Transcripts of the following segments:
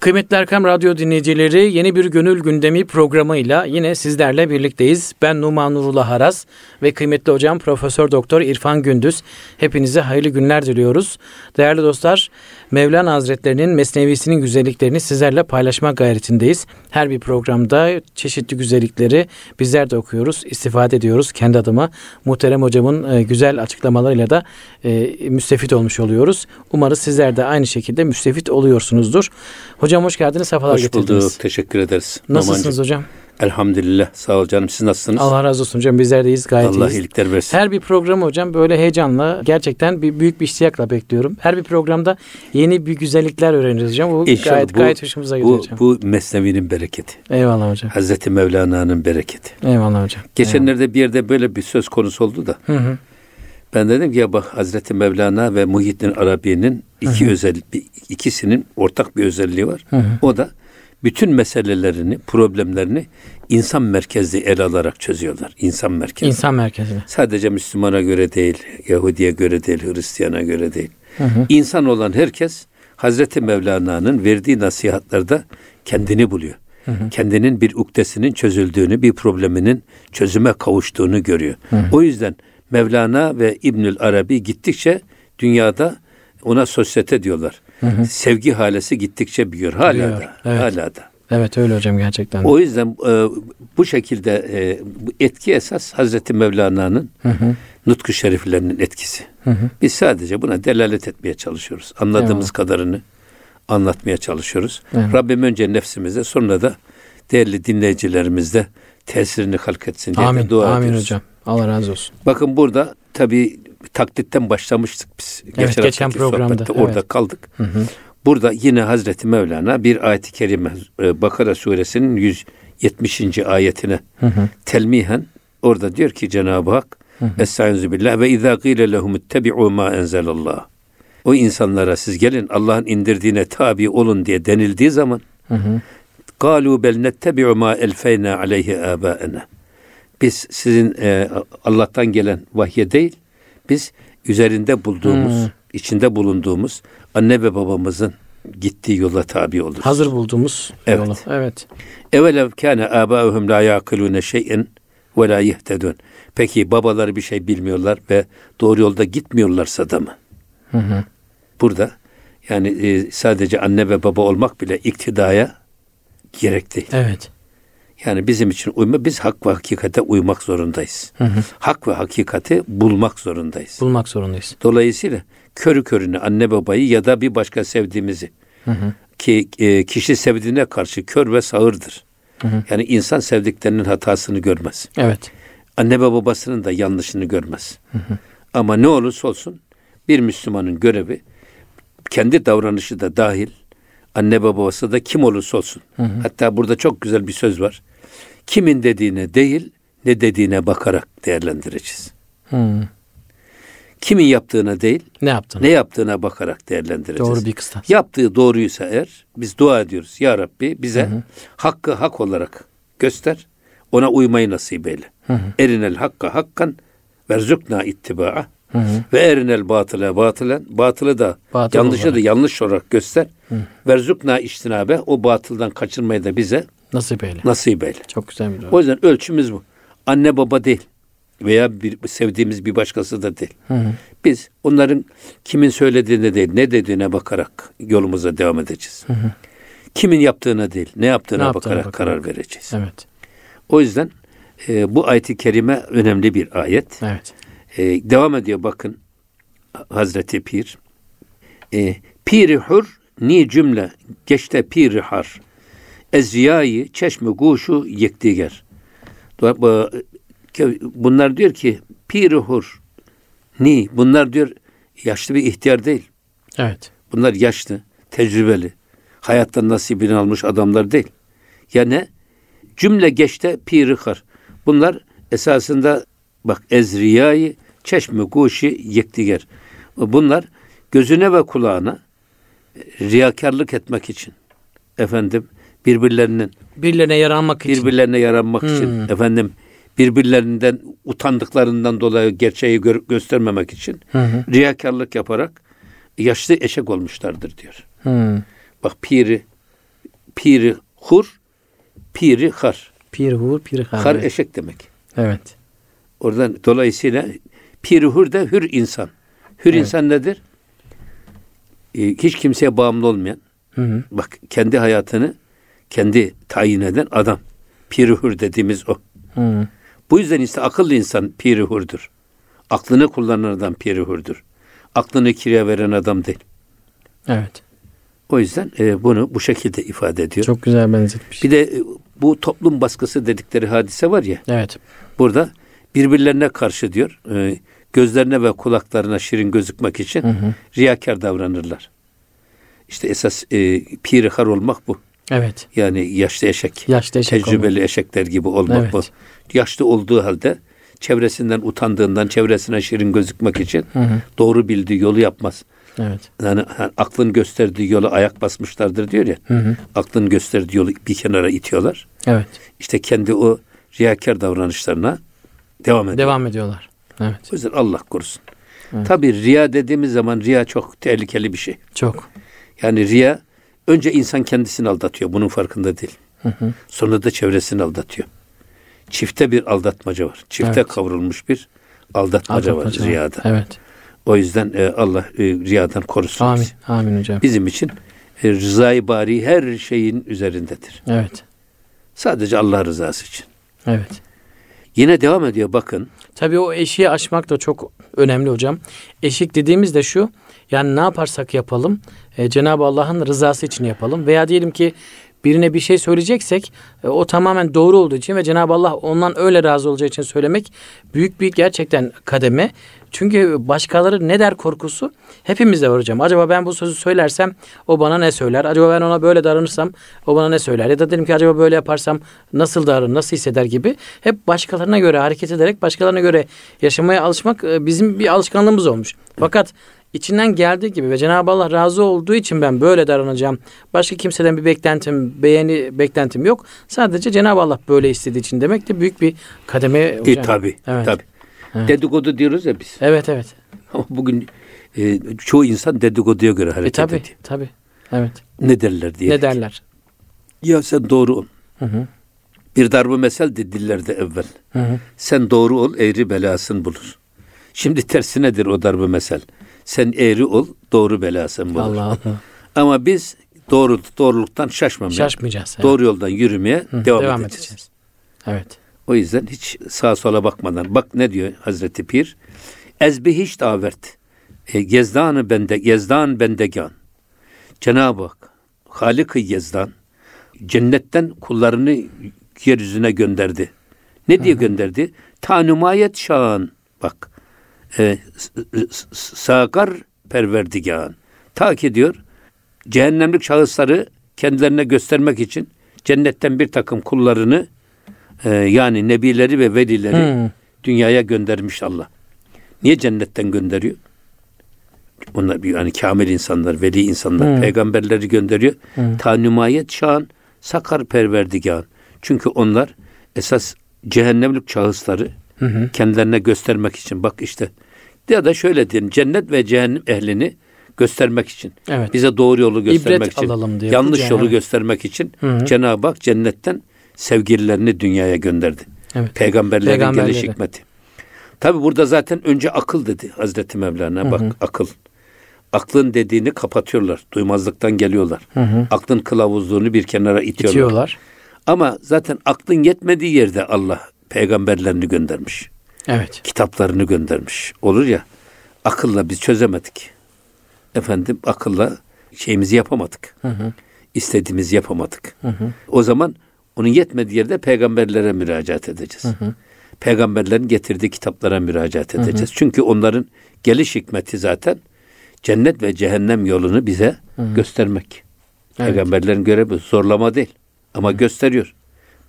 Kıymetli Erkam Radyo dinleyicileri yeni bir gönül gündemi programıyla yine sizlerle birlikteyiz. Ben Numan Nurullah Haras ve kıymetli hocam Profesör Doktor İrfan Gündüz. Hepinize hayırlı günler diliyoruz. Değerli dostlar Mevlana Hazretlerinin Mesnevisinin güzelliklerini sizlerle paylaşma gayretindeyiz. Her bir programda çeşitli güzellikleri bizler de okuyoruz, istifade ediyoruz. Kendi adıma muhterem hocamın e, güzel açıklamalarıyla da e, müstefit olmuş oluyoruz. Umarız sizler de aynı şekilde müstefit oluyorsunuzdur. Hocam hoş geldiniz, sefalar hoş getirdiniz. Hoş bulduk, teşekkür ederiz. Nasılsınız Numancığım? hocam? Elhamdülillah. Sağ ol canım. Siz nasılsınız? Allah razı olsun hocam. Bizler deyiz gayet Allah iyiyiz. iyilikler versin. Her bir program hocam böyle heyecanla gerçekten bir büyük bir iştiyakla bekliyorum. Her bir programda yeni bir güzellikler öğreniriz hocam. Bu İnşallah gayet bu, gayet hoşumuza gidiyor bu, hocam. Bu mesnevinin bereketi. Eyvallah hocam. Hazreti Mevlana'nın bereketi. Eyvallah hocam. Geçenlerde Eyvallah. bir yerde böyle bir söz konusu oldu da. Hı hı. Ben dedim ki ya bak Hazreti Mevlana ve Muhyiddin Arabi'nin iki özel ikisinin ortak bir özelliği var. Hı hı. O da bütün meselelerini, problemlerini insan merkezli ele alarak çözüyorlar. İnsan merkezli. İnsan merkezli. Sadece Müslümana göre değil, Yahudiye göre değil, Hristiyana göre değil. Hı hı. İnsan olan herkes Hazreti Mevlana'nın verdiği nasihatlarda kendini buluyor. Hı hı. Kendinin bir uktesinin çözüldüğünü, bir probleminin çözüme kavuştuğunu görüyor. Hı hı. O yüzden Mevlana ve İbnül Arabi gittikçe dünyada ona sosyete diyorlar. Hı hı. Sevgi halesi gittikçe büyüyor. Hala büyüyor. da. Evet. Hala da. Evet öyle hocam gerçekten. O yüzden e, bu şekilde e, bu etki esas Hazreti Mevlana'nın nutku şeriflerinin etkisi. Hı hı. Biz sadece buna delalet etmeye çalışıyoruz. Anladığımız evet. kadarını anlatmaya çalışıyoruz. Evet. Rabbim önce nefsimize sonra da değerli dinleyicilerimizde tesirini halk etsin diye Amin. dua Amin ediyoruz. hocam. Allah razı olsun. Bakın burada tabi taklitten başlamıştık biz. Evet, geçen, geçen programda. Evet. Orada kaldık. Hı hı. Burada yine Hazreti Mevlana bir ayet-i kerime e, Bakara suresinin 170. ayetine hı hı. telmihen orada diyor ki Cenab-ı Hak Estaizu billah ve izâ gîle lehum ittebi'û mâ enzelallah. O insanlara siz gelin Allah'ın indirdiğine tabi olun diye denildiği zaman Galu bel nettebi'u ma elfeyna aleyhi âbâena. Biz sizin e, Allah'tan gelen vahye değil, biz üzerinde bulduğumuz, hmm. içinde bulunduğumuz anne ve babamızın gittiği yola tabi oluruz. Hazır bulduğumuz evet. yola. Evet. Evvelev kâne âbâuhum la yâkılûne şey'en ve la yehtedun. Peki babaları bir şey bilmiyorlar ve doğru yolda gitmiyorlarsa da mı? Hı hı. Burada yani e, sadece anne ve baba olmak bile iktidaya gerek değil. Evet. Yani bizim için uyma, biz hak ve hakikate uymak zorundayız. Hı hı. Hak ve hakikati bulmak zorundayız. Bulmak zorundayız. Dolayısıyla körü körüne anne babayı ya da bir başka sevdiğimizi hı hı. ki e, kişi sevdiğine karşı kör ve sağırdır. Hı hı. Yani insan sevdiklerinin hatasını görmez. Evet. Anne ve babasının da yanlışını görmez. Hı hı. Ama ne olursa olsun bir Müslümanın görevi kendi davranışı da dahil anne babası da kim olursa olsun. Hı hı. Hatta burada çok güzel bir söz var. Kimin dediğine değil, ne dediğine bakarak değerlendireceğiz. Hı. Kimin yaptığına değil, ne yaptığına, ne yaptığına bakarak değerlendireceğiz. Doğru bir kıstas. Yaptığı doğruysa eğer biz dua ediyoruz. Ya Rabbi bize hı hı. hakkı hak olarak göster. Ona uymayı nasip eyle. Hı hı. Erinel hakka hakkan verzukna ittiba'a. Ve erinel batıla batılen batılı da Batıl yanlışı olarak. da yanlış olarak göster. Verzukna iştinabe o batıldan kaçırmayı da bize nasip eyle. Nasip eyle. Çok güzel bir O yüzden ölçümüz bu. Anne baba değil veya bir sevdiğimiz bir başkası da değil. Hı hı. Biz onların kimin söylediğine değil, ne dediğine bakarak yolumuza devam edeceğiz. Hı hı. Kimin yaptığına değil, ne yaptığına, ne yaptığına bakarak, bakarak karar vereceğiz. Evet. O yüzden e, bu ayet-i kerime önemli bir ayet. Evet. E, devam ediyor bakın Hazreti Pir. E, piri hur ni cümle geçte piri har. Ezriyayı çeşme guşu yektiger. Bunlar diyor ki piri hur ni bunlar diyor yaşlı bir ihtiyar değil. Evet. Bunlar yaşlı, tecrübeli, hayattan nasibini almış adamlar değil. Ya ne? Cümle geçte piri har. Bunlar esasında bak ezriyayı çeşme guşi yektiger. Bunlar gözüne ve kulağına riyakarlık etmek için efendim birbirlerinin birbirlerine yaranmak için birbirlerine yaranmak hmm. için efendim birbirlerinden utandıklarından dolayı gerçeği gö- göstermemek için hı hı. riyakarlık yaparak yaşlı eşek olmuşlardır diyor. Hı. Bak piri Piri hur, piri har. Pir hur, pir har. Har evet. eşek demek. Evet. Oradan dolayısıyla piri hur da hür insan. Hür Evet. insan nedir? Ee, hiç kimseye bağımlı olmayan, Hı hı. bak kendi hayatını kendi tayin eden adam. Piri hür dediğimiz o. Hı hı. Bu yüzden işte akıllı insan hurdur. Aklını kullanan adam hurdur. Aklını kiraya veren adam değil. Evet. O yüzden e, bunu bu şekilde ifade ediyor. Çok güzel benzetmiş. Bir de e, bu toplum baskısı dedikleri hadise var ya. Evet. Burada birbirlerine karşı diyor. e, gözlerine ve kulaklarına şirin gözükmek için Hı hı. riyakar davranırlar. İşte esas e, piri har olmak bu. Evet. Yani yaşlı eşek. Yaşlı eşek tecrübeli eşekler gibi olmak Evet. bu. Yaşlı olduğu halde çevresinden utandığından çevresine şirin gözükmek için Hı hı. doğru bildiği yolu yapmaz. Evet. Yani ha, aklın gösterdiği yola ayak basmışlardır diyor ya. Hı hı. Aklın gösterdiği yolu bir kenara itiyorlar. Evet. İşte kendi o riyakar davranışlarına devam ediyor. Devam ediyorlar. Evet. O yüzden Allah korusun. Evet. Tabii riya dediğimiz zaman riya çok tehlikeli bir şey. Çok. Yani riya önce insan kendisini aldatıyor. Bunun farkında değil. Hı hı. Sonra da çevresini aldatıyor. Çifte bir aldatmaca var. Çifte Evet. kavrulmuş bir aldatmaca, Aldatmaca var riyada. Evet. O yüzden e, Allah e, riyadan korusun Amin. bizi. Amin hocam. Bizim için e, rızayı bari her şeyin üzerindedir. Evet. Sadece Allah rızası için. Evet. Yine devam ediyor bakın. Tabii o eşiği aşmak da çok önemli hocam. Eşik dediğimiz de şu. Yani ne yaparsak yapalım e, Cenab-ı Allah'ın rızası için yapalım. Veya diyelim ki birine bir şey söyleyeceksek e, o tamamen doğru olduğu için ve Cenab-ı Allah ondan öyle razı olacağı için söylemek büyük bir gerçekten kademe. Çünkü başkaları ne der korkusu hepimizde var hocam. Acaba ben bu sözü söylersem o bana ne söyler? Acaba ben ona böyle davranırsam o bana ne söyler? Ya da dedim ki acaba böyle yaparsam nasıl davranır, nasıl hisseder gibi. Hep başkalarına göre hareket ederek başkalarına göre yaşamaya alışmak e, bizim bir alışkanlığımız olmuş. Fakat içinden geldiği gibi ve Cenab-ı Allah razı olduğu için ben böyle davranacağım. Başka kimseden bir beklentim, beğeni beklentim yok. Sadece Cenab-ı Allah böyle istediği için demek de büyük bir kademe hocam. E, tabi Evet. tabi. Evet. Dedikodu diyoruz ya biz. Evet evet. Ama bugün e, çoğu insan dedikoduya göre E hareket tabi ediyor. tabi. Evet. Ne derler diye. Ne derler? Ya sen doğru ol. Hı hı. Bir darbe meseldi dillerde evvel. Hı hı. Sen doğru ol, eğri belasın bulur. Şimdi tersinedir o darbe mesel. Sen eğri ol, doğru belasın bulur. Allah Allah. Ama biz doğru doğruluktan şaşmamaya, Şaşmayacağız. evet. doğru yoldan yürümeye Hı, devam, edeceğiz. Evet. O yüzden hiç sağa sola bakmadan. Bak ne diyor Hazreti Pir? Ezbi hiç davert. E, gezdanı bende, gezdan bendegan. Cenab-ı Hak, Halik-i Gezdan, cennetten kullarını yeryüzüne gönderdi. Ne diye gönderdi? Tanumayet şan. Bak, e, sakar perverdigan. Ta ki diyor, cehennemlik şahısları kendilerine göstermek için cennetten bir takım kullarını e, yani nebileri ve velileri Hmm. dünyaya göndermiş Allah. Niye cennetten gönderiyor? Onlar bir yani kamil insanlar, veli insanlar, Hmm. peygamberleri gönderiyor. Hmm. Ta nümayet şan, sakar perverdigan. Çünkü onlar esas cehennemlik şahısları Hı hı. kendilerine göstermek için. Bak işte ya da şöyle diyelim cennet ve cehennem ehlini göstermek için. Evet. Bize doğru yolu göstermek İbret için. alalım diye. Yanlış yolu göstermek için. Cenab-ı Hak cennetten sevgililerini dünyaya gönderdi. Evet. Peygamberlerin Peygamberleri. geliş hikmeti. Tabi burada zaten önce akıl dedi Hazreti Mevlana. Bak akıl. Aklın dediğini kapatıyorlar. Duymazlıktan geliyorlar. Hı hı. Aklın kılavuzluğunu bir kenara itiyorlar. İtiyorlar. Ama zaten aklın yetmediği yerde Allah peygamberlerini göndermiş. Evet. Kitaplarını göndermiş. Olur ya akılla biz çözemedik. Efendim akılla şeyimizi yapamadık. Hı hı. İstediğimizi yapamadık. Hı hı. O zaman onun yetmediği yerde peygamberlere müracaat edeceğiz. hı. Peygamberlerin getirdiği kitaplara müracaat edeceğiz. Çünkü onların geliş hikmeti zaten cennet ve cehennem yolunu bize göstermek. Evet. Peygamberlerin görevi zorlama değil ama gösteriyor.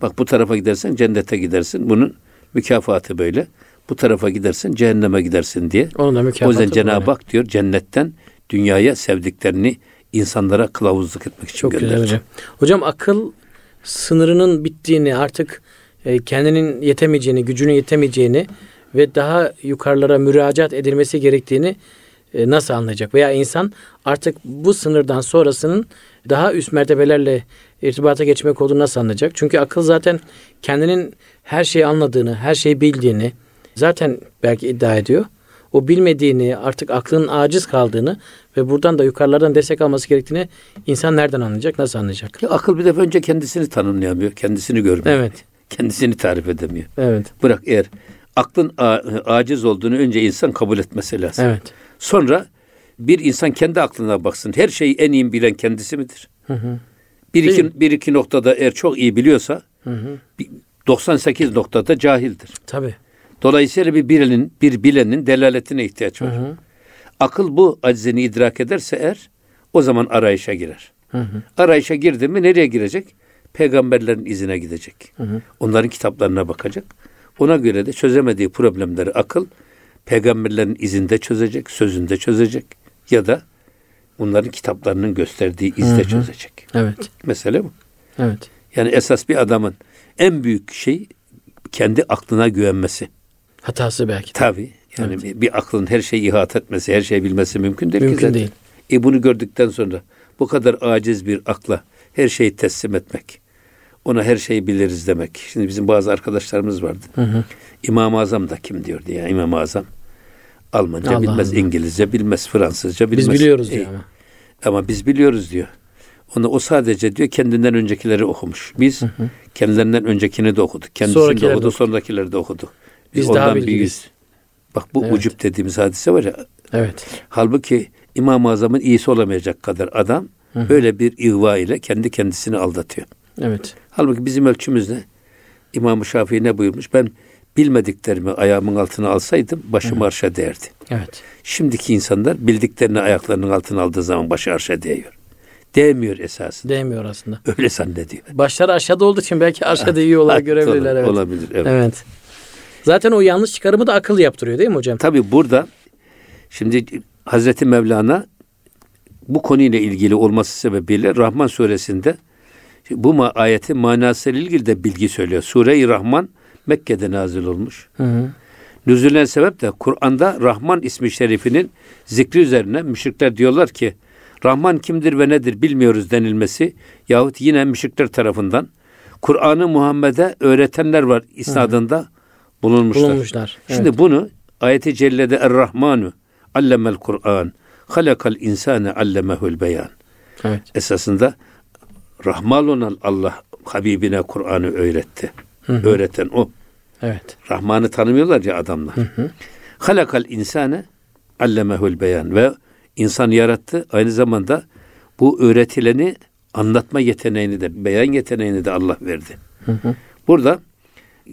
Bak bu tarafa gidersen cennete gidersin. Bunun mükafatı böyle. Bu tarafa gidersen cehenneme gidersin diye. Onun da O mükafatı yüzden Cenab-ı. Hak diyor cennetten dünyaya sevdiklerini insanlara kılavuzluk etmek için Çok güzel gönderecek. hocam. Hocam akıl sınırının bittiğini artık e, kendinin yetemeyeceğini, gücünün yetemeyeceğini ve daha yukarılara müracaat edilmesi gerektiğini e, nasıl anlayacak? Veya insan artık bu sınırdan sonrasının daha üst mertebelerle irtibata geçmek olduğunu nasıl anlayacak? Çünkü akıl zaten kendinin her şeyi anladığını, her şeyi bildiğini zaten belki iddia ediyor. O bilmediğini, artık aklının aciz kaldığını ve buradan da yukarılardan destek alması gerektiğini insan nereden anlayacak, nasıl anlayacak? Ya akıl bir defa önce kendisini tanımlayamıyor, kendisini görmüyor. Evet. Kendisini tarif edemiyor. Evet. Bırak eğer aklın a- aciz olduğunu önce insan kabul etmesi lazım. Evet. Sonra bir insan kendi aklına baksın. Her şeyi en iyi bilen kendisi midir? Hı hı. Bir Değil iki, bir iki noktada eğer çok iyi biliyorsa Hı hı. bir- 98 noktada cahildir. Tabii. Dolayısıyla bir bilenin, bir bilenin delaletine ihtiyaç Hı var. hı. Akıl bu aczini idrak ederse eğer o zaman arayışa girer. Hı hı. Arayışa girdi mi nereye girecek? Peygamberlerin izine gidecek. Hı hı. Onların kitaplarına bakacak. Ona göre de çözemediği problemleri akıl peygamberlerin izinde çözecek, sözünde çözecek ya da onların kitaplarının gösterdiği izde Hı hı. çözecek. Evet. Mesele bu. Evet. Yani esas bir adamın en büyük şey kendi aklına güvenmesi. Hatası belki. Tabii. Yani bir, bir aklın her şeyi ihata etmesi, her şeyi bilmesi mümkün değil ki Mümkün zaten. değil. E bunu gördükten sonra bu kadar aciz bir akla her şeyi teslim etmek, ona her şeyi biliriz demek. Şimdi bizim bazı arkadaşlarımız vardı. Hı hı. İmam-ı Azam da kim diyordu ya İmam-ı Azam. Almanca Allah bilmez, Allah. İngilizce bilmez, Fransızca bilmez. Biz biliyoruz E, diyor ama. Ama biz biliyoruz diyor. Onu o sadece diyor kendinden öncekileri okumuş. Biz kendilerinden öncekini de okuduk. Kendisini Sonrakileri de de okudu, okuduk. sonrakileri de okuduk. Biz, Biz daha ondan bilgiliyiz. Bak bu Evet. ucup dediğimiz hadise var ya. Evet. Halbuki İmam-ı Azam'ın iyisi olamayacak kadar adam böyle bir ihva ile kendi kendisini aldatıyor. Evet. Halbuki bizim ölçümüz ne? İmam-ı Şafii ne buyurmuş? Ben bilmediklerimi ayağımın altına alsaydım başım arşa değerdi. Evet. Şimdiki insanlar bildiklerini ayaklarının altına aldığı zaman başı arşa değiyor. Değmiyor esasında. Değmiyor aslında. Öyle zannediyor. Başları aşağıda olduğu için belki aşağıda iyi olarak görebilirler. Evet. Olabilir. Evet. Evet. Zaten o yanlış çıkarımı da akıl yaptırıyor değil mi hocam? Tabi burada şimdi Hazreti Mevlana bu konuyla ilgili olması sebebiyle Rahman suresinde bu ayetin manasıyla ilgili de bilgi söylüyor. Sure-i Rahman Mekke'de nazil olmuş. Hı hı. Nüzülen sebep de Kur'an'da Rahman ismi şerifinin zikri üzerine müşrikler diyorlar ki Rahman kimdir ve nedir bilmiyoruz denilmesi yahut yine müşrikler tarafından Kur'an'ı Muhammed'e öğretenler var isnadında bulunmuşlar. Bulunmuşlar. Şimdi bunu ayeti cellede Er-Rahmanu allemel Kur'an halakal insane allemehul beyan. Evet. Esasında Rahman olan Allah Habibine Kur'an'ı öğretti. Öğreten o. Evet. Rahman'ı tanımıyorlar ya adamlar. Halakal insane allemehul beyan ve insan yarattı. Aynı zamanda bu öğretileni anlatma yeteneğini de beyan yeteneğini de Allah verdi. Burada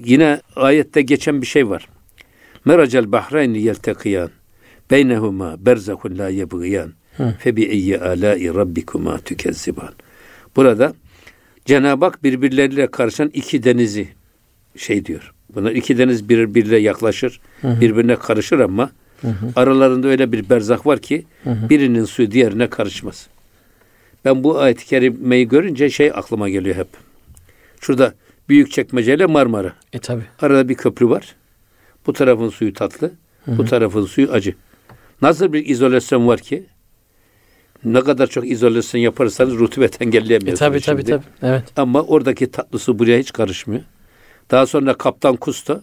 yine ayette geçen bir şey var. Meracel bahreyni yeltekiyan beynehuma berzahun la yebgiyan fe bi eyyi alai rabbikuma tükezziban. Burada Cenab-ı Hak birbirleriyle karışan iki denizi şey diyor. Bunlar iki deniz birbirine yaklaşır, birbirine karışır ama aralarında öyle bir berzak var ki birinin suyu diğerine karışmaz. Ben bu ayet-i kerimeyi görünce şey aklıma geliyor hep. Şurada büyük çekmeceyle Marmara. E tabi. Arada bir köprü var. Bu tarafın suyu tatlı, bu tarafın suyu acı. Nasıl bir izolasyon var ki? Ne kadar çok izolasyon yaparsanız rutubet E engelleyemiyorsunuz tabi tabi şimdi. tabi. Evet. Ama oradaki tatlısı buraya hiç karışmıyor. Daha sonra Kaptan Kusta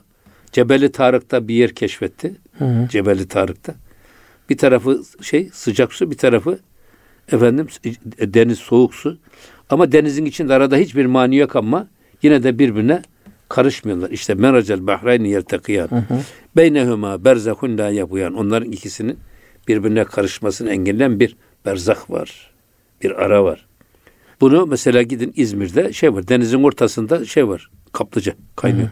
Cebeli Tarık'ta bir yer keşfetti. Hı hı. Cebeli Tarık'ta. Bir tarafı şey sıcak su, bir tarafı efendim deniz soğuk su. Ama denizin içinde arada hiçbir mani yok ama yine de birbirine karışmıyorlar. İşte meracel bahrayni yeltekiyan. Beynehuma berzahun la yabuyan. Onların ikisinin birbirine karışmasını engelleyen bir berzak var. Bir ara var. Bunu mesela gidin İzmir'de şey var. Denizin ortasında şey var. Kaplıca kaynıyor.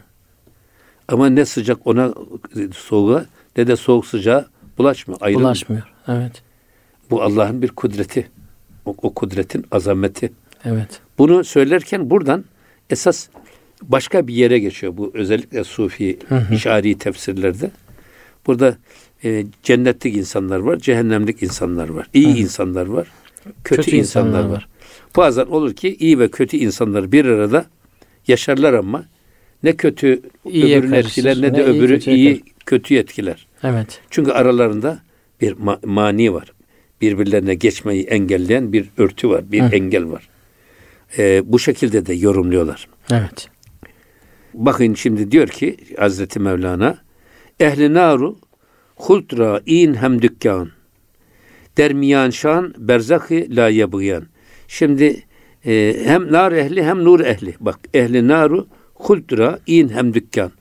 Ama ne sıcak ona soğuğa ne de soğuk sıcağa bulaşmıyor. Ayrılmıyor. Bulaşmıyor. Evet. Bu Allah'ın bir kudreti. O, o kudretin azameti. Evet. Bunu söylerken buradan esas başka bir yere geçiyor bu özellikle sufi işari tefsirlerde. Burada e, cennetlik insanlar var, cehennemlik insanlar var. iyi insanlar var, kötü, Kötü insanlar, insanlar var. var. Bazen olur ki iyi ve kötü insanlar bir arada yaşarlar ama ne kötü İyiye öbürünü karışır, etkiler ne de ne iyi öbürü kötüye iyi kötü etkiler. Evet. Çünkü aralarında Bir ma- mani var. Birbirlerine geçmeyi engelleyen bir örtü var. Bir Hı. engel var. Ee, bu şekilde de yorumluyorlar. Evet. Bakın şimdi diyor ki Hazreti Mevlana Ehli naru hultra in hem dükkan dermiyan şan berzakı la yabıyan. Şimdi e, hem nar ehli hem nur ehli. Bak ehli naru hultra in hem dükkan.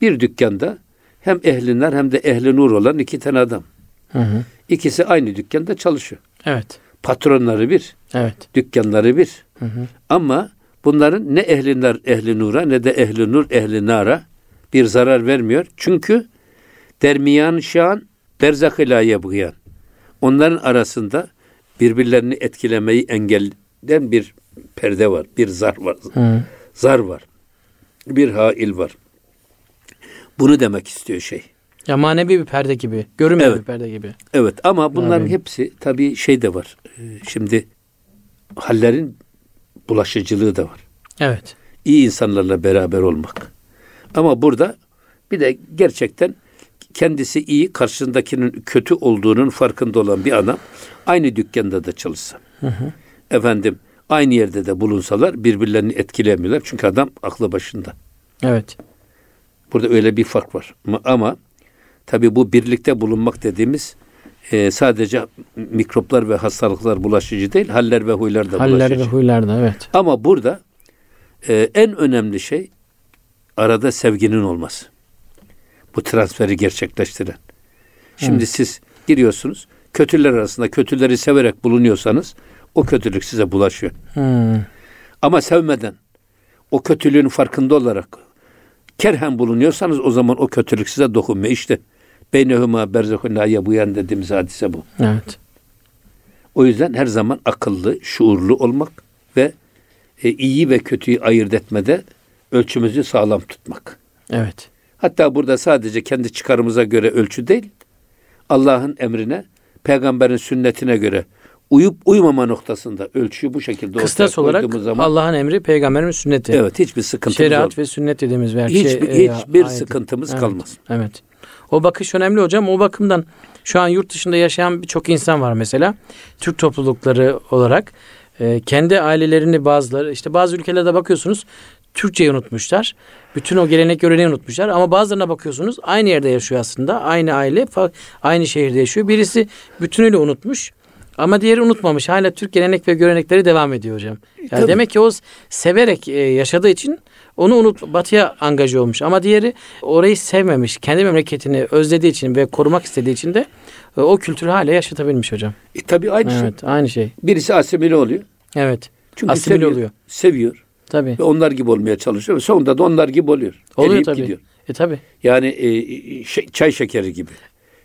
Bir dükkanda hem ehli nar hem de ehli nur olan iki tane adam. Hı hı. İkisi aynı dükkanda çalışıyor. Evet. Patronları bir, Evet. dükkanları bir. Hı hı. Ama bunların ne ehli nar ehli nura ne de ehli nur ehli nara bir zarar vermiyor. Çünkü dermiyan şan berzak la yabgıyan. Onların arasında birbirlerini etkilemeyi engelleyen bir perde var, bir zar var. Hı. Zar var. Bir hail var. Bunu demek istiyor şey. Ya manevi bir perde gibi. Görünmeyen Evet. bir perde gibi. Evet ama bunların Amin. hepsi tabii şey de var. Ee, Şimdi hallerin bulaşıcılığı da var. Evet. iyi insanlarla beraber olmak. Ama burada bir de gerçekten kendisi iyi, karşısındakinin kötü olduğunun farkında olan bir adam aynı dükkanda da çalışsa. Efendim aynı yerde de bulunsalar birbirlerini etkilemiyorlar. Çünkü adam aklı başında. Evet. Burada öyle bir fark var. Ama, ama tabii bu birlikte bulunmak dediğimiz e, sadece mikroplar ve hastalıklar bulaşıcı değil, haller ve huylar da Haller bulaşıcı. ve huylar da evet. Ama burada e, en önemli şey arada sevginin olması. Bu transferi gerçekleştiren. Şimdi siz giriyorsunuz, kötüler arasında kötüleri severek bulunuyorsanız o kötülük size bulaşıyor. Hı. Ama sevmeden o kötülüğün farkında olarak kerhen bulunuyorsanız o zaman o kötülük size dokunmuyor. İşte beynehuma berzehun la yabuyan dediğimiz hadise bu. Evet. O yüzden her zaman akıllı, şuurlu olmak ve e, iyi ve kötüyü ayırt etmede ölçümüzü sağlam tutmak. Evet. Hatta burada sadece kendi çıkarımıza göre ölçü değil, Allah'ın emrine, peygamberin sünnetine göre uyup uymama noktasında ölçüyü bu şekilde Kıstas olarak zaman Allah'ın emri, peygamberin sünneti. evet hiçbir sıkıntımız Şeriat olmaz. ve sünnet dediğimiz Hiçbir- şey. hiçbir ayet. sıkıntımız Evet, kalmaz. Evet. O bakış önemli hocam. O bakımdan şu an yurt dışında yaşayan birçok insan var mesela. Türk toplulukları olarak e, kendi ailelerini bazıları işte bazı ülkelerde bakıyorsunuz Türkçeyi unutmuşlar. Bütün o gelenek göreneği unutmuşlar ama bazılarına bakıyorsunuz aynı yerde yaşıyor aslında. Aynı aile aynı şehirde yaşıyor. Birisi bütünüyle unutmuş. Ama diğeri unutmamış. Hala Türk gelenek ve görenekleri devam ediyor hocam. Yani Tabii. demek ki o severek e, yaşadığı için onu unut batıya angaje olmuş. Ama diğeri orayı sevmemiş. Kendi memleketini özlediği için ve korumak istediği için de e, o kültürü hala yaşatabilmiş hocam. E, tabii aynı şey. Evet, aynı şey. Birisi asimile oluyor. Evet. Çünkü Asimile seviyor, oluyor. Seviyor. Tabii. Ve onlar gibi olmaya çalışıyor. Ve sonunda da onlar gibi oluyor. Oluyor Eriyip tabii. gidiyor. E tabii. Yani e, şey- çay şekeri gibi.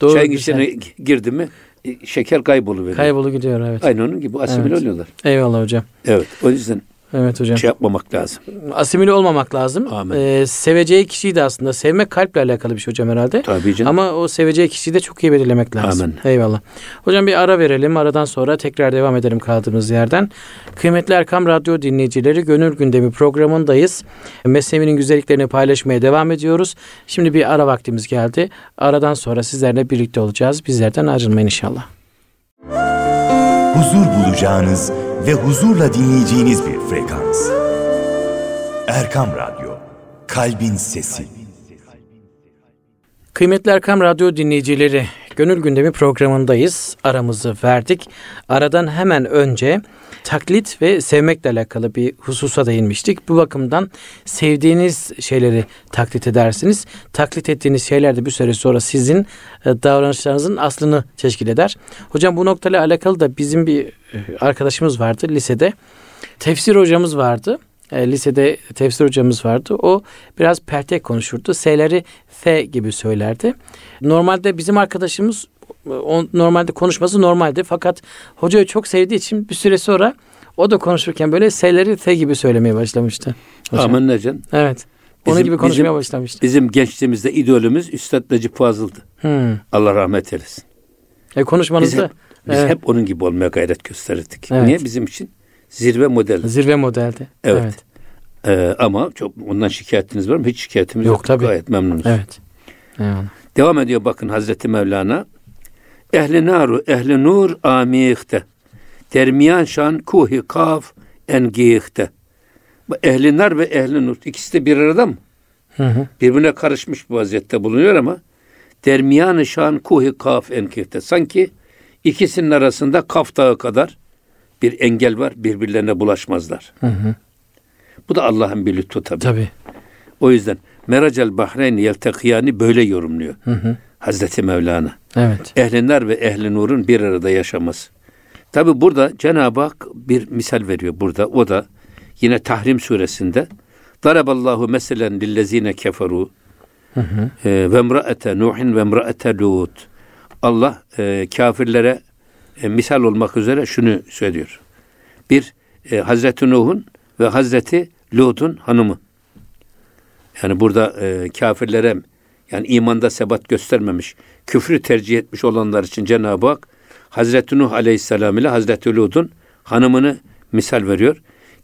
Doğru. Çayın içine girdi mi e, şeker kayboluveriyor. Kaybolu gidiyor evet. Aynı onun gibi asimile Evet. oluyorlar. Eyvallah hocam. Evet. O yüzden Evet hocam. şey yapmamak lazım. Asimile olmamak lazım. Amin. Ee, seveceği kişiyi de aslında sevmek kalple alakalı bir şey hocam herhalde. Tabii canım. Ama o seveceği kişiyi de çok iyi belirlemek lazım. Amin. Eyvallah. Hocam bir ara verelim. Aradan sonra tekrar devam edelim kaldığımız yerden. Kıymetli Erkam Radyo dinleyicileri Gönül Gündemi programındayız. Mesnevi'nin güzelliklerini paylaşmaya devam ediyoruz. Şimdi bir ara vaktimiz geldi. Aradan sonra sizlerle birlikte olacağız. Bizlerden ayrılmayın inşallah. huzur bulacağınız ve huzurla dinleyeceğiniz bir frekans. Erkam Radyo, Kalbin Sesi. Kıymetli Erkam Radyo dinleyicileri, Gönül Gündemi programındayız. Aramızı verdik. Aradan hemen önce taklit ve sevmekle alakalı bir hususa değinmiştik. Bu bakımdan sevdiğiniz şeyleri taklit edersiniz. Taklit ettiğiniz şeyler de bir süre sonra sizin e, davranışlarınızın aslını teşkil eder. Hocam bu noktayla alakalı da bizim bir e, arkadaşımız vardı lisede. Tefsir hocamız vardı. E, lisede tefsir hocamız vardı. O biraz pertek konuşurdu. S'leri F gibi söylerdi. Normalde bizim arkadaşımız o, normalde konuşması normaldi. Fakat hocayı çok sevdiği için bir süre sonra o da konuşurken böyle S'leri F gibi söylemeye başlamıştı. Aman Necan. Evet. Onun Bizim- gibi konuşmaya bizim- başlamıştı. Bizim gençliğimizde idolümüz Üstad Necip Fazıl'dı. Hmm. Allah rahmet eylesin. E, Biz, konuşmanızda hep, biz Evet. hep onun gibi olmaya gayret gösterirdik. Evet. Niye? Bizim için zirve model. zirve modeldi. Evet. Evet. Ee, ama çok ondan şikayetiniz var mı? Hiç şikayetimiz Yok, yok. tabii. Gayet memnunuz. Evet. Eyvallah. Devam ediyor bakın Hazreti Mevlana. Ehli naru ehli nur amihte. Dermiyan şan kuhi kaf engihte. Ehli nar ve ehli nur ikisi de bir arada mı? Hı hı. Birbirine karışmış bu vaziyette bulunuyor ama dermiyan şan kuhi kaf engihte. Sanki ikisinin arasında kaf dağı kadar bir engel var. Birbirlerine bulaşmazlar. Hı hı. Bu da Allah'ın bir lütfu tabii. Tabii. O yüzden Meracel Bahreyn yeltekiyani böyle yorumluyor. Hı hı. Hazreti Mevlana. Evet. Ehli nar ve ehli nurun bir arada yaşaması. Tabi burada Cenab-ı Hak bir misal veriyor burada. O da yine Tahrim suresinde Daraballahu meselen lillezine keferu e, ve emraete Nuhin ve emraete Lut. Allah e, kafirlere e, misal olmak üzere şunu söylüyor. Bir e, Hazreti Nuh'un ve Hazreti Lut'un hanımı. Yani burada e, kafirlere yani imanda sebat göstermemiş, küfrü tercih etmiş olanlar için Cenab-ı Hak Hazreti Nuh Aleyhisselam ile Hazreti Lut'un hanımını misal veriyor.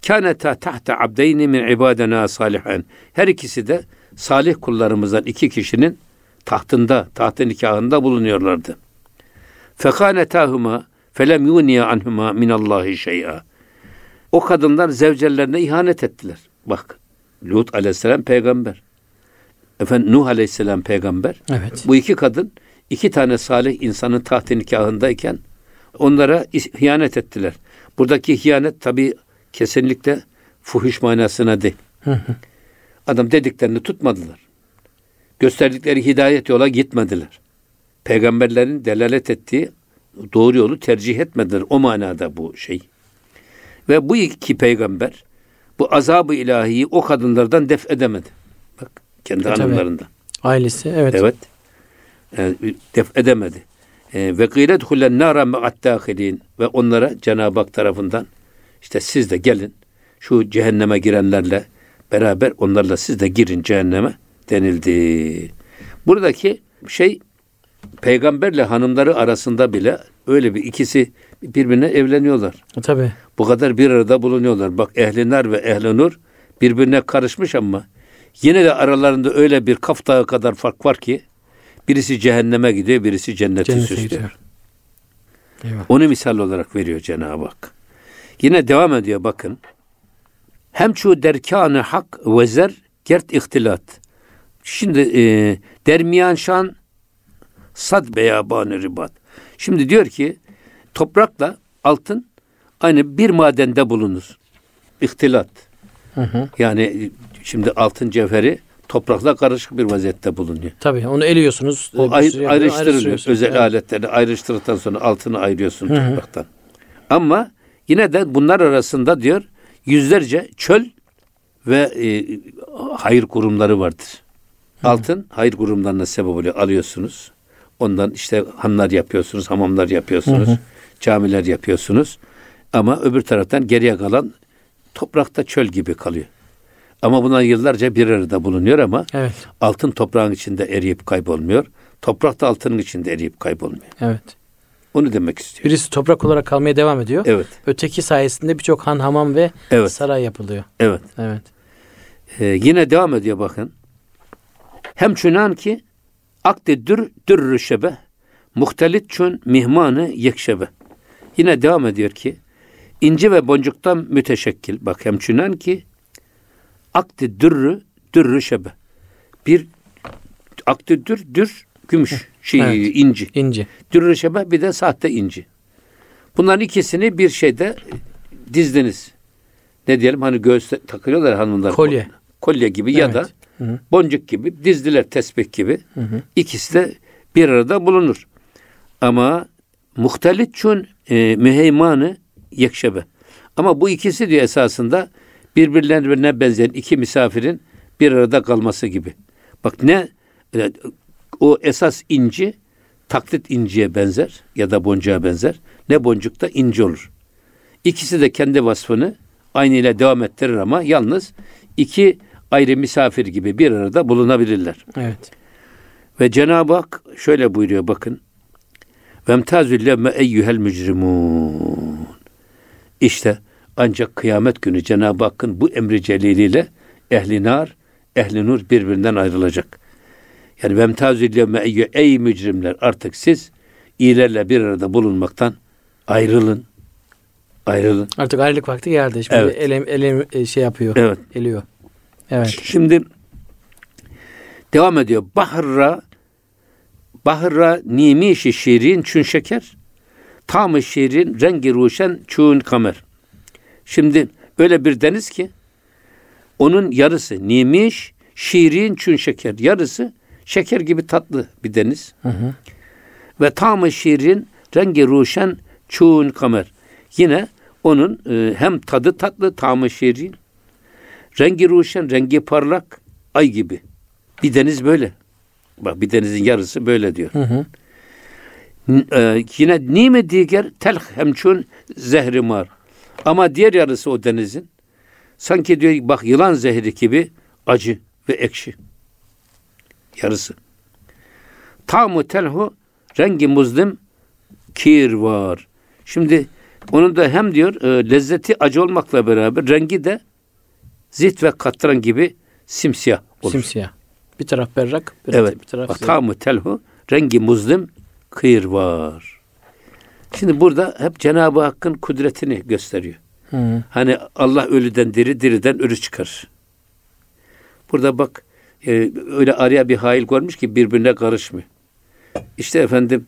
Kâneta tahte abdeyni min ibadena salihen. Her ikisi de salih kullarımızdan iki kişinin tahtında, tahtı nikahında bulunuyorlardı. Fekânetâhuma felem yuniye anhuma minallahi şey'a. O kadınlar zevcellerine ihanet ettiler. Bak Lut aleyhisselam peygamber. Efendim Nuh aleyhisselam peygamber. Evet. Bu iki kadın iki tane salih insanın taht nikahındayken onlara hıyanet ettiler. Buradaki hıyanet tabi kesinlikle fuhuş manasına değil. Hı hı. Adam dediklerini tutmadılar. Gösterdikleri hidayet yola gitmediler. Peygamberlerin delalet ettiği doğru yolu tercih etmediler. O manada bu şey. Ve bu iki peygamber bu azabı ilahiyi o kadınlardan def edemedi. Kendi E, tabii. hanımlarından. Ailesi evet. Evet. Yani def edemedi. E, ve gıyret hullen nara ma'at dâhilin ve onlara Cenab-ı Hak tarafından işte siz de gelin şu cehenneme girenlerle beraber onlarla siz de girin cehenneme denildi. Buradaki şey peygamberle hanımları arasında bile öyle bir ikisi birbirine evleniyorlar. E, Tabii. Bu kadar bir arada bulunuyorlar. Bak ehli nar ve ehli nur birbirine karışmış ama yine de aralarında öyle bir kaf dağı kadar fark var ki birisi cehenneme gidiyor, birisi cenneti Cennete süslüyor. gidiyor. Eyvah. Onu misal olarak veriyor Cenab-ı Hak. Yine devam ediyor bakın. Hem şu derkanı hak ve zer gert ihtilat. Şimdi e, dermiyan şan sad beyabanı ribat. Şimdi diyor ki toprakla altın aynı bir madende bulunur. İhtilat. Hı hı. Yani şimdi altın cevheri toprakla karışık bir vaziyette bulunuyor. Tabii onu eliyorsunuz. O bir ay- sürü yerden ayrıştırılıyor. Özel Evet. aletleri ayrıştırdıktan sonra altını ayırıyorsun topraktan. Ama yine de bunlar arasında diyor yüzlerce çöl ve e, hayır kurumları vardır. Altın hayır kurumlarına sebep oluyor. Alıyorsunuz. Ondan işte hanlar yapıyorsunuz, hamamlar yapıyorsunuz, camiler yapıyorsunuz. Ama öbür taraftan geriye kalan toprakta çöl gibi kalıyor. Ama bunlar yıllarca bir arada bulunuyor ama Evet. altın toprağın içinde eriyip kaybolmuyor. Toprak da altının içinde eriyip kaybolmuyor. Evet. Onu demek istiyor. Birisi toprak olarak kalmaya devam ediyor. Evet, Öteki sayesinde birçok han, hamam ve evet, saray yapılıyor. evet. Evet. Ee, yine devam ediyor bakın. Hem çünan ki akde dür dürrü şebe muhtelit çün mihmanı yekşebe. Yine devam ediyor ki inci ve boncuktan müteşekkil. Bak hem çünan ki akde dürrü dürrü şebe. Bir akde dür dür gümüş şey Evet. inci. İnci. Dürrü şebe bir de sahte inci. Bunların ikisini bir şeyde dizdiniz. Ne diyelim hani göğüste takıyorlar ya hanımlar. Kolye. Kolye gibi ya Evet. da Hı hı. boncuk gibi dizdiler tesbih gibi. Hı hı. İkisi de bir arada bulunur. Ama muhtelit çün e, müheymanı yekşebe. Ama bu ikisi diyor esasında birbirlerine benzeyen iki misafirin bir arada kalması gibi. Bak ne e, o esas inci taklit inciye benzer ya da boncuğa benzer. Ne boncukta inci olur. İkisi de kendi vasfını aynı ile devam ettirir ama yalnız iki ayrı misafir gibi bir arada bulunabilirler. Evet. Ve Cenab-ı Hak şöyle buyuruyor bakın. Vemtazül lemme eyyühel mücrimun. İşte ancak kıyamet günü Cenab-ı Hakk'ın bu emri celiliyle ehli nar, ehli nur birbirinden ayrılacak. Yani vemtazül ey mücrimler artık siz iyilerle bir arada bulunmaktan ayrılın. Ayrılın. Artık ayrılık vakti geldi. Şimdi Evet. elim, elim e, şey yapıyor. Evet. Eliyor. Evet. Şimdi devam ediyor. Bahra Bahra nimişi şirin çün şeker. Tamı şirin rengi ruşen çün kamer. Şimdi öyle bir deniz ki onun yarısı nimiş şirin çün şeker. Yarısı şeker gibi tatlı bir deniz. Ve tamı şirin rengi ruşen çün kamer. Yine onun e, hem tadı tatlı tamı şirin Rengi ruşen, rengi parlak, ay gibi. Bir deniz böyle. Bak bir denizin yarısı böyle diyor. Hı hı. N- e, yine nime diğer telh hemçun zehri mar. Ama diğer yarısı o denizin sanki diyor bak yılan zehri gibi acı ve ekşi. Yarısı. Tamu telhu rengi muzlim kir var. Şimdi onun da hem diyor e, lezzeti acı olmakla beraber rengi de zit ve katran gibi simsiyah olur. Simsiyah. Bir taraf berrak, bir, Evet. bir taraf. Tamı telhu rengi muzlim kıyır var. Şimdi burada hep Cenab-ı Hakk'ın kudretini gösteriyor. Hı. Hani Allah ölüden diri, diriden ölü çıkar. Burada bak e, öyle araya bir hail görmüş ki birbirine karışmıyor. İşte efendim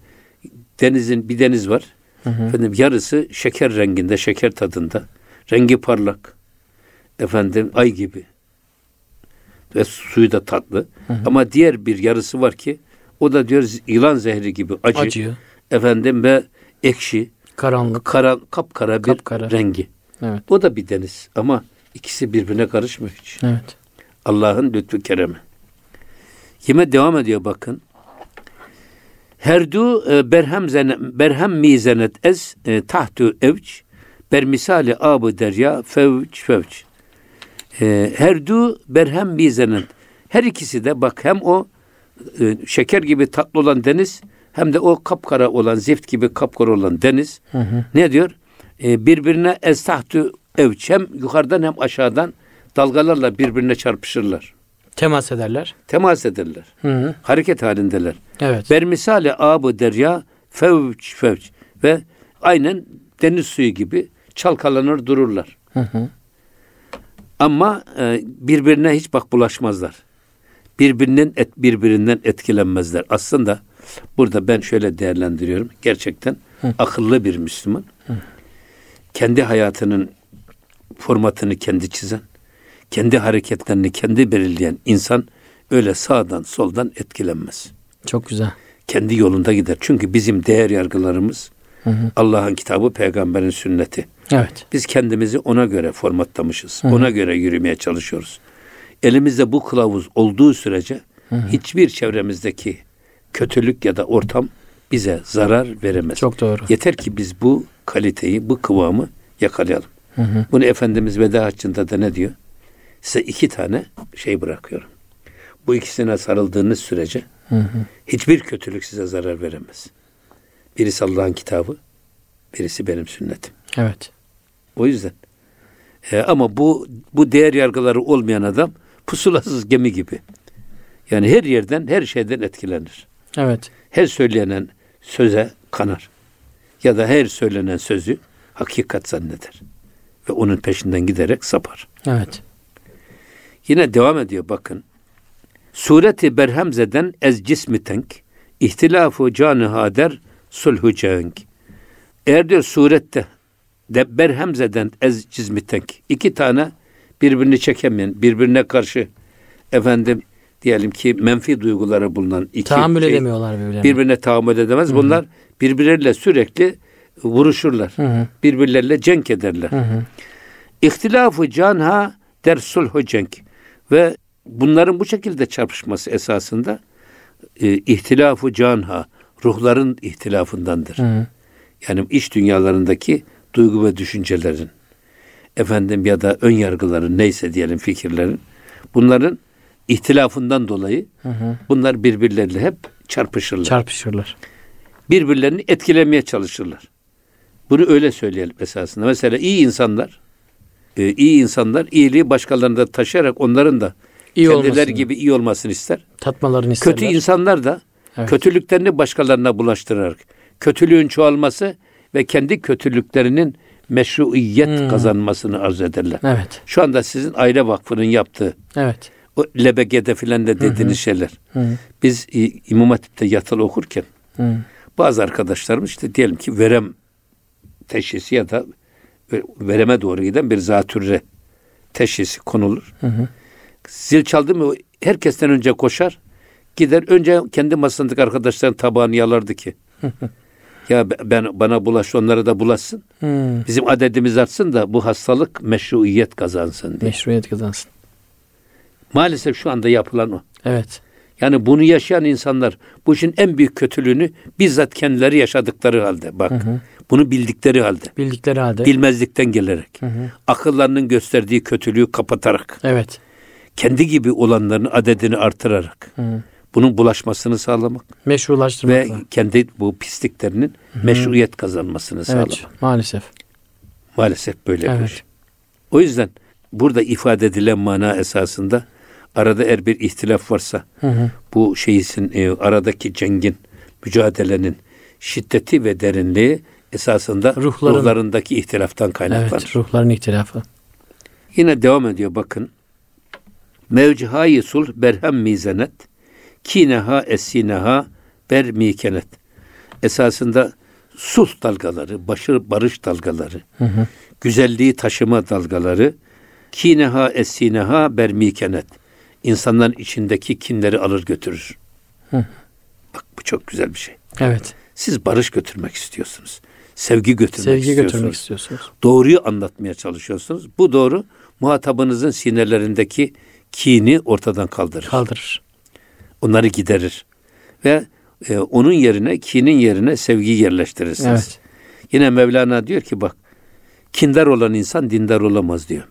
denizin bir deniz var. Efendim yarısı şeker renginde, şeker tadında. Rengi parlak. Efendim ay gibi. Ve suyu da tatlı. Ama diğer bir yarısı var ki o da diyor yılan zehri gibi acı. Acı, Efendim ve ekşi, karanlık. kara, kapkara bir Kapkara. rengi. Evet. O da bir deniz ama ikisi birbirine karışmıyor hiç. Evet. Allah'ın lütfu keremi. Yine devam ediyor bakın. Herdu e, berhem zene, berhem mizenet ez e, tahtu evç ber misali abu derya fevç fevç. E, herdu berhem mizenet. Her ikisi de bak hem o şeker gibi tatlı olan deniz hem de o kapkara olan zift gibi kapkara olan deniz ne diyor? E, birbirine ez tahtu evç hem yukarıdan hem aşağıdan dalgalarla birbirine çarpışırlar. Temas ederler. Temas ederler. Hı hı. Hareket halindeler. Evet. Ber misali abu derya fevç fevç ve aynen deniz suyu gibi çalkalanır dururlar. Hı hı. Ama e, birbirine hiç bak bulaşmazlar. Birbirinin et, birbirinden etkilenmezler. Aslında burada ben şöyle değerlendiriyorum. Gerçekten akıllı bir Müslüman. Kendi hayatının formatını kendi çizen, kendi hareketlerini kendi belirleyen insan öyle sağdan soldan etkilenmez. Çok güzel. Kendi yolunda gider. Çünkü bizim değer yargılarımız Allah'ın kitabı, peygamberin sünneti. Evet. Biz kendimizi ona göre formatlamışız. Ona göre yürümeye çalışıyoruz. Elimizde bu kılavuz olduğu sürece hiçbir çevremizdeki kötülük ya da ortam bize zarar veremez. Çok doğru. Yeter ki biz bu kaliteyi, bu kıvamı yakalayalım. Bunu Efendimiz veda haccında da ne diyor? Size iki tane şey bırakıyorum. Bu ikisine sarıldığınız sürece hiçbir kötülük size zarar veremez. Birisi Allah'ın kitabı, birisi benim sünnetim. Evet. O yüzden. E, ama bu bu değer yargıları olmayan adam pusulasız gemi gibi. Yani her yerden, her şeyden etkilenir. Evet. Her söylenen söze kanar. Ya da her söylenen sözü hakikat zanneder. Ve onun peşinden giderek sapar. Evet. Yine devam ediyor bakın. Sureti berhemzeden ez cismi tenk, ihtilafu canı hader sulhu cenk. Eğer diyor surette de berhemzeden ez cismi tenk. iki tane birbirini çekemeyen, birbirine karşı efendim diyelim ki menfi duyguları bulunan iki Tahammül şey, edemiyorlar birbirlerine. birbirine tahammül edemez. Bunlar birbirleriyle sürekli vuruşurlar. hı. Birbirleriyle cenk ederler. hı. İhtilafı canha der sulhu cenk. Ve bunların bu şekilde çarpışması esasında e, ihtilafı canha ruhların ihtilafındandır. Hı. Yani iç dünyalarındaki duygu ve düşüncelerin efendim ya da ön yargıların neyse diyelim fikirlerin bunların ihtilafından dolayı bunlar birbirleriyle hep çarpışırlar. Çarpışırlar. birbirlerini etkilemeye çalışırlar. Bunu öyle söyleyelim esasında. Mesela iyi insanlar, e, iyi insanlar iyiliği başkalarına da taşıyarak onların da İyi kendileri olmasını. gibi iyi olmasını ister. Tatmalarını isterler. Kötü insanlar da Evet. kötülüklerini başkalarına bulaştırarak, kötülüğün çoğalması ve kendi kötülüklerinin meşruiyet Hmm. kazanmasını arzu ederler. Evet. Şu anda sizin aile vakfının yaptığı Evet. O LBG'de filan da dediğiniz şeyler. Hı. Biz İmam Hatip'te yatılı okurken Hı. bazı arkadaşlarımız işte diyelim ki verem teşhisi ya da ve- vereme doğru giden bir zatürre teşhisi konulur. Hı hı. Zil çaldı mı herkesten önce koşar. Gider önce kendi masasındaki arkadaşların tabağını yalardı ki. ya be- ben bana bulaş onlara da bulaşsın. Hı. Bizim adedimiz artsın da bu hastalık meşruiyet kazansın diye. Meşruiyet kazansın. Maalesef şu anda yapılan o. Evet. Yani bunu yaşayan insanlar bu işin en büyük kötülüğünü bizzat kendileri yaşadıkları halde bak. Bunu bildikleri halde. Bildikleri halde. Bilmezlikten gelerek. Akıllarının gösterdiği kötülüğü kapatarak. evet. Kendi gibi olanların adedini artırarak. Hı. Bunun bulaşmasını sağlamak Meşrulaştırmakla. ve kendi bu pisliklerinin meşruiyet kazanmasını sağlamak. Evet. Maalesef. Maalesef böyle bir Evet. şey. O yüzden burada ifade edilen mana esasında arada eğer bir ihtilaf varsa Hı hı. bu şeysin e, aradaki cengin, mücadelenin şiddeti ve derinliği esasında Ruhların- ruhlarındaki ihtilaftan kaynaklanır. Evet. Ruhların ihtilafı. Yine devam ediyor bakın. Mevcihayi sul berhem mizenet kineha esineha ber mikenet. Esasında sulh dalgaları, başı barış dalgaları, Hı hı. güzelliği taşıma dalgaları, kineha esineha ber mikenet. İnsanların içindeki kinleri alır götürür. Hı. Bak bu çok güzel bir şey. Evet. Siz barış götürmek istiyorsunuz. Sevgi götürmek Sevgi istiyorsunuz. götürmek istiyorsunuz. Doğruyu anlatmaya çalışıyorsunuz. Bu doğru muhatabınızın sinelerindeki kini ortadan kaldırır. Kaldırır. Onları giderir. Ve e, onun yerine, kinin yerine sevgiyi yerleştirirsiniz. Evet. Yine Mevlana diyor ki bak, kindar olan insan dindar olamaz diyor.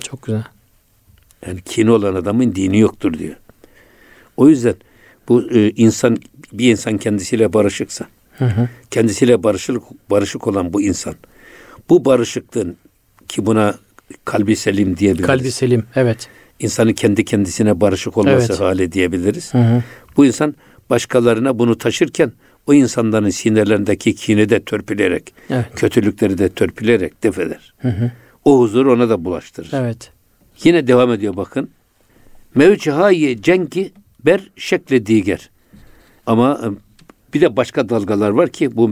Çok güzel. Yani kini olan adamın dini yoktur diyor. O yüzden bu e, insan bir insan kendisiyle barışıksa, Hı hı. kendisiyle barışık barışık olan bu insan, bu barışıklığın ki buna kalbi selim diyebiliriz. Kalbi selim. Evet. İnsanın kendi kendisine barışık olması Evet. hali diyebiliriz. Hı hı. Bu insan başkalarına bunu taşırken o insanların sinirlerindeki kini de törpüleyerek, Evet. kötülükleri de törpüleyerek def eder. Hı hı. O huzur ona da bulaştırır. Evet. Yine devam ediyor bakın. Mevcihayi cengi ber şekle diger. Ama e, bir de başka dalgalar var ki bu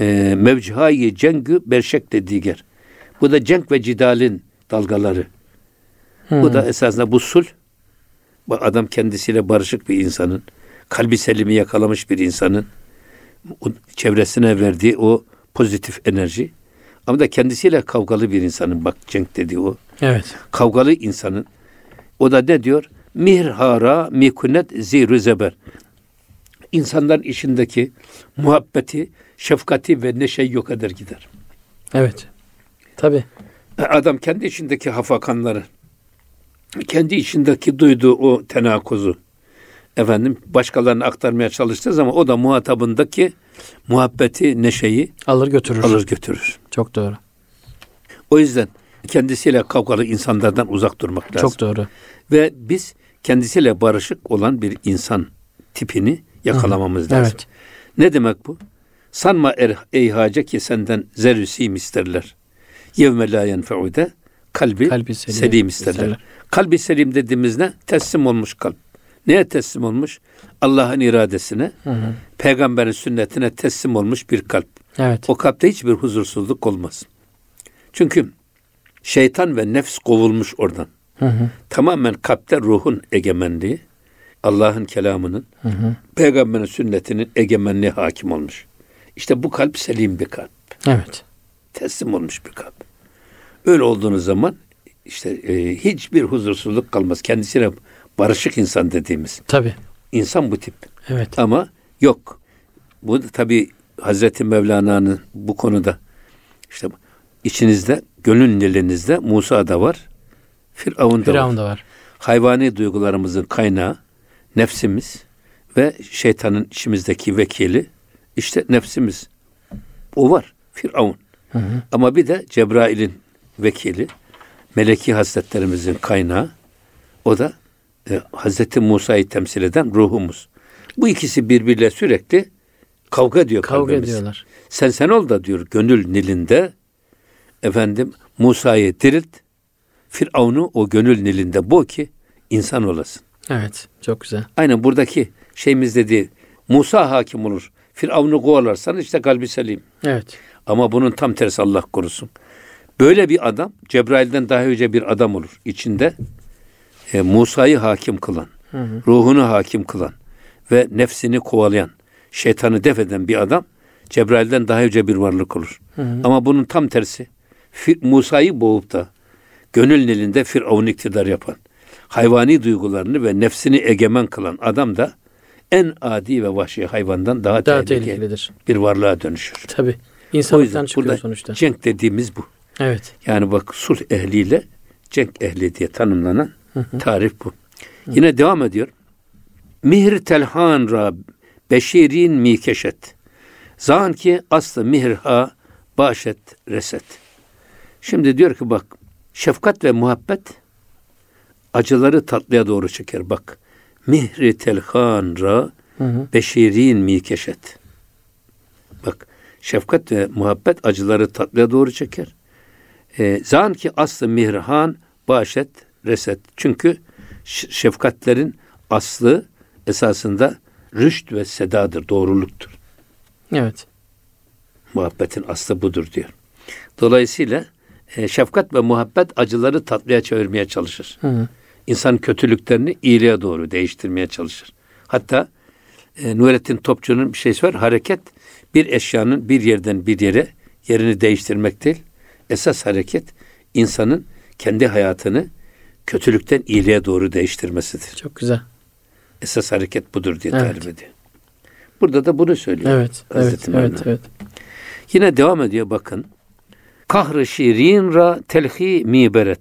e, mevcihayi cengü ber şekle diger. Bu da cenk ve cidalin dalgaları. Bu da esasında bu sul. Adam kendisiyle barışık bir insanın, kalbi selimi yakalamış bir insanın çevresine verdiği o pozitif enerji. Ama da kendisiyle kavgalı bir insanın bak cenk dediği o Evet. kavgalı insanın o da ne diyor? Mihara mikunet zirü zeber. İnsanların içindeki muhabbeti, şefkati ve neşeyi yok eder gider. Evet. Tabii. Adam kendi içindeki hafakanları, kendi içindeki duyduğu o tenakuzu, efendim başkalarına aktarmaya çalıştığı zaman o da muhatabındaki muhabbeti, neşeyi Alır götürür. alır götürür. Çok doğru. O yüzden kendisiyle kavgalı insanlardan uzak durmak lazım. Çok doğru. Ve biz kendisiyle barışık olan bir insan tipini yakalamamız lazım. Evet. Ne demek bu? Sanma er, ey hace ki senden zerrüsim isterler. Yevme la yenfe'ude kalbi, Kalbi selim, selim isterler. isterler. Kalbi selim dediğimiz ne? Teslim olmuş kalp. Neye teslim olmuş? Allah'ın iradesine, Hı hı. peygamberin sünnetine teslim olmuş bir kalp. Evet. O kalpte hiçbir huzursuzluk olmaz. Çünkü şeytan ve nefs kovulmuş oradan. Hı hı. Tamamen kalpte ruhun egemenliği, Allah'ın kelamının, Hı hı. peygamberin sünnetinin egemenliği hakim olmuş. İşte bu kalp selim bir kalp. Evet. Teslim olmuş bir kalp. Öyle olduğunuz zaman işte e, hiçbir huzursuzluk kalmaz. Kendisine barışık insan dediğimiz. Tabii. insan bu tip. Evet. Ama yok. Bu tabi Hazreti Mevlana'nın bu konuda işte içinizde, gönül dilinizde Musa da var. Firavun da Firavun var. var. Hayvani duygularımızın kaynağı nefsimiz ve şeytanın içimizdeki vekili işte nefsimiz. O var. Firavun. Hı hı. Ama bir de Cebrail'in vekili, meleki hasletlerimizin kaynağı, o da e, Hazreti Musa'yı temsil eden ruhumuz. Bu ikisi birbiriyle sürekli Kavga diyor Kavga kalbimiz. ediyorlar. Sen sen ol da diyor gönül nilinde efendim Musa'yı dirilt. Firavun'u o gönül nilinde bu ki insan olasın. Evet. Çok güzel. Aynen buradaki şeyimiz dedi. Musa hakim olur. Firavun'u kovalarsan işte kalbi selim. Evet. Ama bunun tam tersi Allah korusun. Böyle bir adam Cebrail'den daha önce bir adam olur. İçinde e, Musa'yı hakim kılan, ruhunu hakim kılan ve nefsini kovalayan, şeytanı def eden bir adam Cebrail'den daha önce bir varlık olur. Ama bunun tam tersi. Musa'yı boğup da gönül nilinde Firavun iktidar yapan, hayvani duygularını ve nefsini egemen kılan adam da en adi ve vahşi hayvandan daha, Daha tehlikeli tehlikelidir. bir varlığa dönüşür. Tabii. O İnsanlıktan çıkıyor burada sonuçta. cenk dediğimiz bu. Evet. Yani bak sulh ehliyle cenk ehli diye tanımlanan tarif bu. Yine devam ediyor. Mihr telhan ra beşirin mikeşet. Zan ki aslı mihr ha başet reset. Şimdi diyor ki bak şefkat ve muhabbet acıları tatlıya doğru çeker. Bak mihri telhan ra beşirin mikeşet. Bak şefkat ve muhabbet acıları tatlıya doğru çeker. E, zan ki aslı mihrihan başet reset. Çünkü şefkatlerin aslı esasında rüşt ve sedadır, doğruluktur. Evet. Muhabbetin aslı budur diyor. Dolayısıyla e, şefkat ve muhabbet acıları tatlıya çevirmeye çalışır. Hı hı. İnsan kötülüklerini iyiliğe doğru değiştirmeye çalışır. Hatta e, Nurettin Topçu'nun bir şeysi var. Hareket bir eşyanın bir yerden bir yere yerini değiştirmek değil. Esas hareket insanın kendi hayatını kötülükten iyiliğe doğru değiştirmesidir. Çok güzel. Esas hareket budur diye Evet. tarif ediyor. Burada da bunu söylüyor. Evet. Evet. Hazreti Evet. Mevlana. Evet. Yine devam ediyor bakın. Kahr-ı şirin ra telhi mi beret.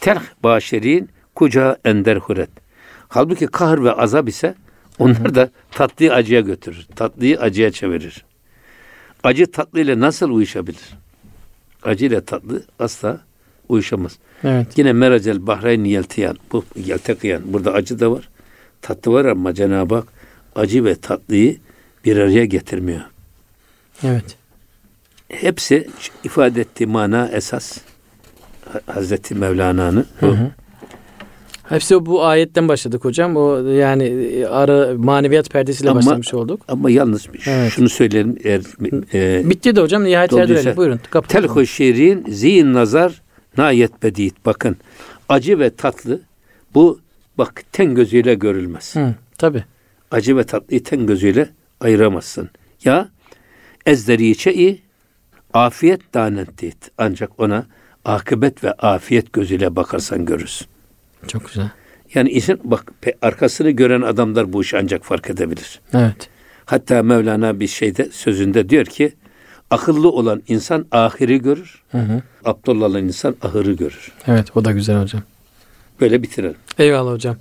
Telh başerin kuca ender huret. Halbuki kahr ve azap ise onlar da tatlıyı acıya götürür. Tatlıyı acıya çevirir. Acı tatlı ile nasıl uyuşabilir? Acı ile tatlı asla uyuşamaz. Evet. Yine meracel bahreyn yeltiyan. Bu yeltekiyan. Burada acı da var. Tatlı var ama Cenab-ı Hak acı ve tatlıyı bir araya getirmiyor. Evet. hepsi ifade ettiği mana esas Ha- Hazreti Mevlana'nın. Hepsi bu ayetten başladık hocam. O yani e, ara maneviyat perdesiyle Ama- başlamış olduk. Ama yalnız Evet. şunu söyleyelim eğer e, Bitti de hocam nihayet erdirelim. Buyurun. telhu şirin zihin nazar nayet bedit. Bakın acı ve tatlı bu bak ten gözüyle görülmez. Hı, tabii. Acı ve tatlıyı ten gözüyle ayıramazsın. Ya ezderi çe'i afiyet danettit. Ancak ona akıbet ve afiyet gözüyle bakarsan görürsün. Çok güzel. Yani insan bak arkasını gören adamlar bu işi ancak fark edebilir. Evet. Hatta Mevlana bir şeyde sözünde diyor ki akıllı olan insan ahiri görür. Hı hı. Aptal olan insan ahırı görür. Evet o da güzel hocam. Böyle bitirelim. Eyvallah hocam.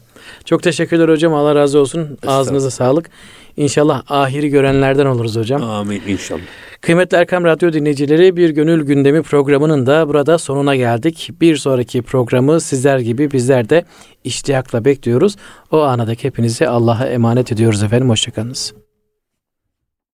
Çok teşekkürler hocam. Allah razı olsun. Ağzınıza sağlık. İnşallah ahiri görenlerden oluruz hocam. Amin inşallah. Kıymetli Erkam Radyo dinleyicileri bir gönül gündemi programının da burada sonuna geldik. Bir sonraki programı sizler gibi bizler de iştiyakla bekliyoruz. O anadaki hepinizi Allah'a emanet ediyoruz efendim. Hoşçakalınız.